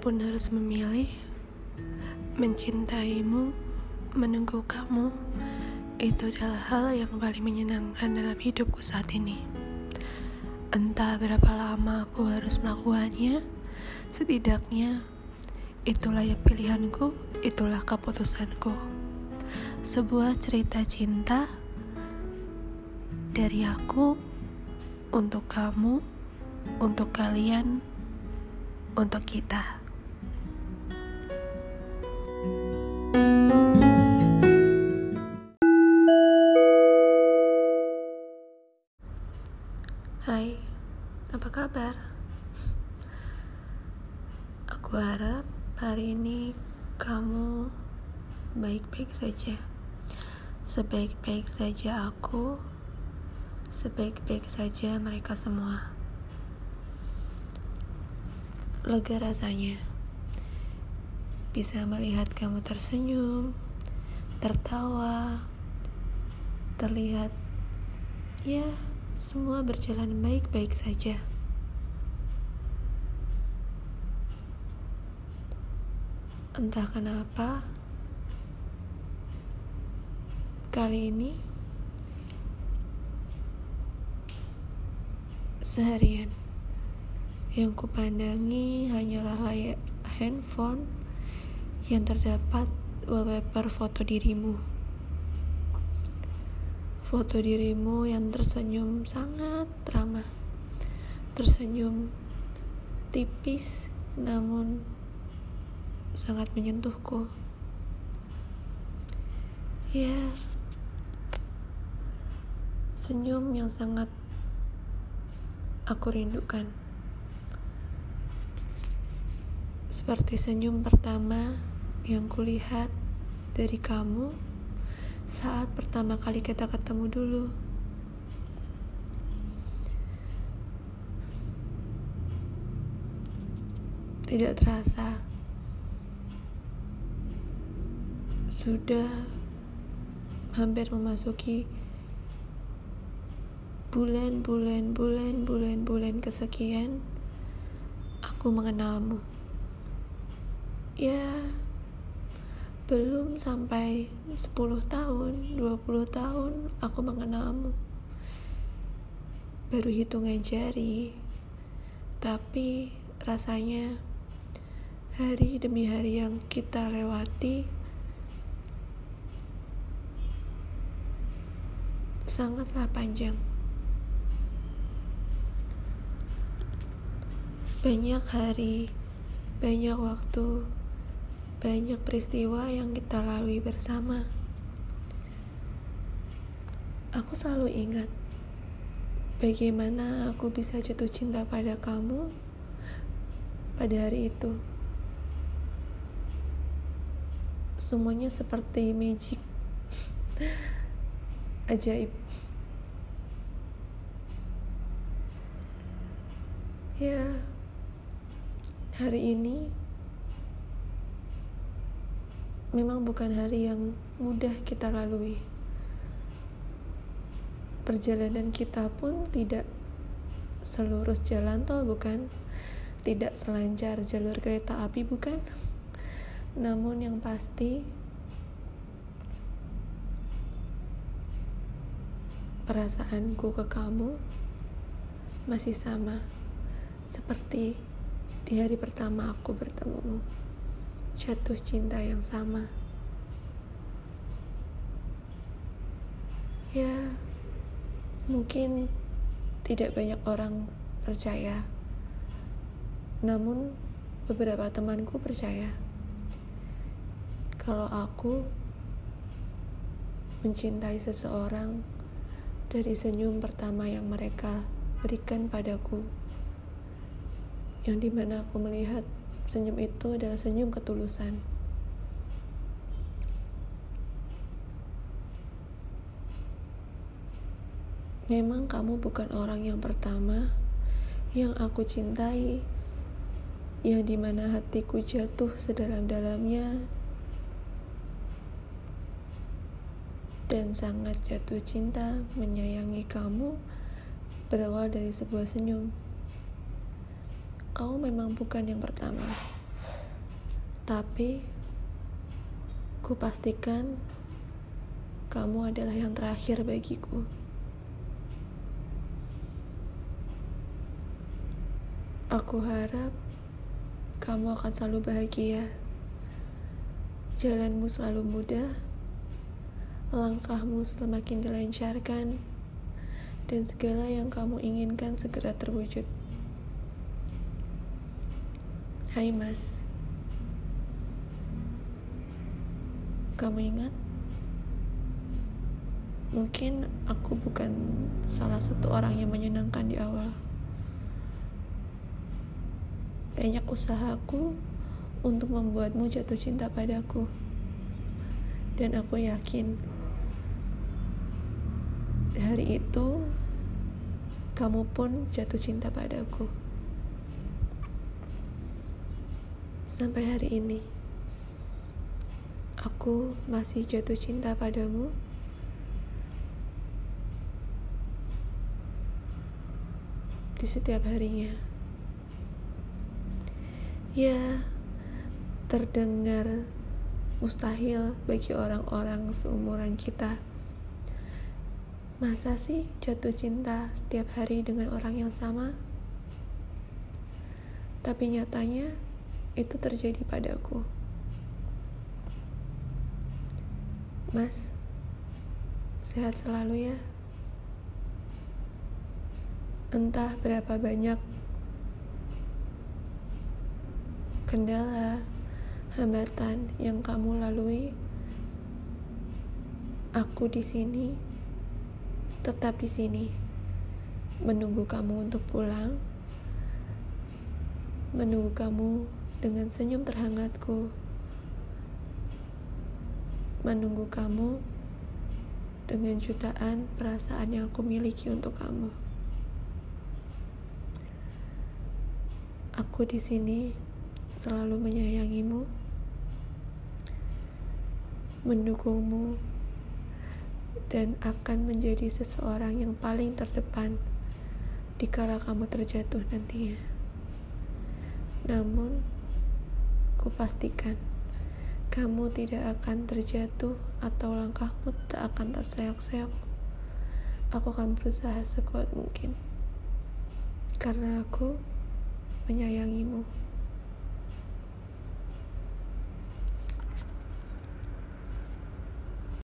pun harus memilih mencintaimu, menunggu kamu, itu adalah hal yang paling menyenangkan dalam hidupku saat ini. Entah berapa lama aku harus melakukannya, setidaknya itulah ya pilihanku, itulah keputusanku. Sebuah cerita cinta dari aku untuk kamu, untuk kalian, untuk kita. Hai, apa kabar? Aku harap hari ini kamu baik-baik saja. Sebaik-baik saja aku, sebaik-baik saja mereka semua. Lega rasanya bisa melihat kamu tersenyum, tertawa, terlihat ya semua berjalan baik-baik saja. Entah kenapa, kali ini seharian yang kupandangi hanyalah layar handphone yang terdapat wallpaper foto dirimu. Foto dirimu yang tersenyum sangat ramah. Tersenyum tipis namun sangat menyentuhku. Ya, senyum yang sangat aku rindukan. Seperti senyum pertama yang kulihat dari kamu saat pertama kali kita ketemu dulu. Tidak terasa, sudah hampir memasuki bulan-bulan, bulan-bulan, bulan kesekian aku mengenalmu. Ya, belum sampai 10 tahun, 20 tahun aku mengenalmu. Baru hitungan jari. Tapi rasanya hari demi hari yang kita lewati sangatlah panjang. Banyak hari, banyak waktu banyak peristiwa yang kita lalui bersama. Aku selalu ingat bagaimana aku bisa jatuh cinta pada kamu pada hari itu. Semuanya seperti magic. Ajaib. Ya, hari ini memang bukan hari yang mudah kita lalui. Perjalanan kita pun tidak selurus jalan tol, bukan? Tidak selancar jalur kereta api, bukan? Namun yang pasti, perasaanku ke kamu masih sama seperti di hari pertama aku bertemu jatuh cinta yang sama. Ya, mungkin tidak banyak orang percaya, namun beberapa temanku percaya kalau aku mencintai seseorang dari senyum pertama yang mereka berikan padaku, yang di mana aku melihat Senyum itu adalah senyum ketulusan. Memang kamu bukan orang yang pertama yang aku cintai, yang di mana hatiku jatuh sedalam-dalamnya dan sangat jatuh cinta menyayangi kamu berawal dari sebuah senyum kau memang bukan yang pertama. Tapi ku pastikan kamu adalah yang terakhir bagiku. Aku harap kamu akan selalu bahagia. Jalanmu selalu mudah, langkahmu semakin dilancarkan, dan segala yang kamu inginkan segera terwujud. Hai Mas, kamu ingat? Mungkin aku bukan salah satu orang yang menyenangkan di awal banyak usahaku untuk membuatmu jatuh cinta padaku. Dan aku yakin hari itu kamu pun jatuh cinta padaku. Sampai hari ini, aku masih jatuh cinta padamu. Di setiap harinya. Ya, terdengar mustahil bagi orang-orang seumuran kita. Masa sih jatuh cinta setiap hari dengan orang yang sama? Tapi nyatanya itu terjadi padaku. Mas, sehat selalu ya. Entah berapa banyak kendala, hambatan yang kamu lalui, aku di sini, tetap di sini, menunggu kamu untuk pulang, menunggu kamu dengan senyum terhangatku, menunggu kamu dengan jutaan perasaan yang aku miliki untuk kamu. Aku di sini selalu menyayangimu, mendukungmu, dan akan menjadi seseorang yang paling terdepan dikala kamu terjatuh nantinya. Namun, kupastikan kamu tidak akan terjatuh atau langkahmu tak akan terseok-seok. Aku akan berusaha sekuat mungkin karena aku menyayangimu.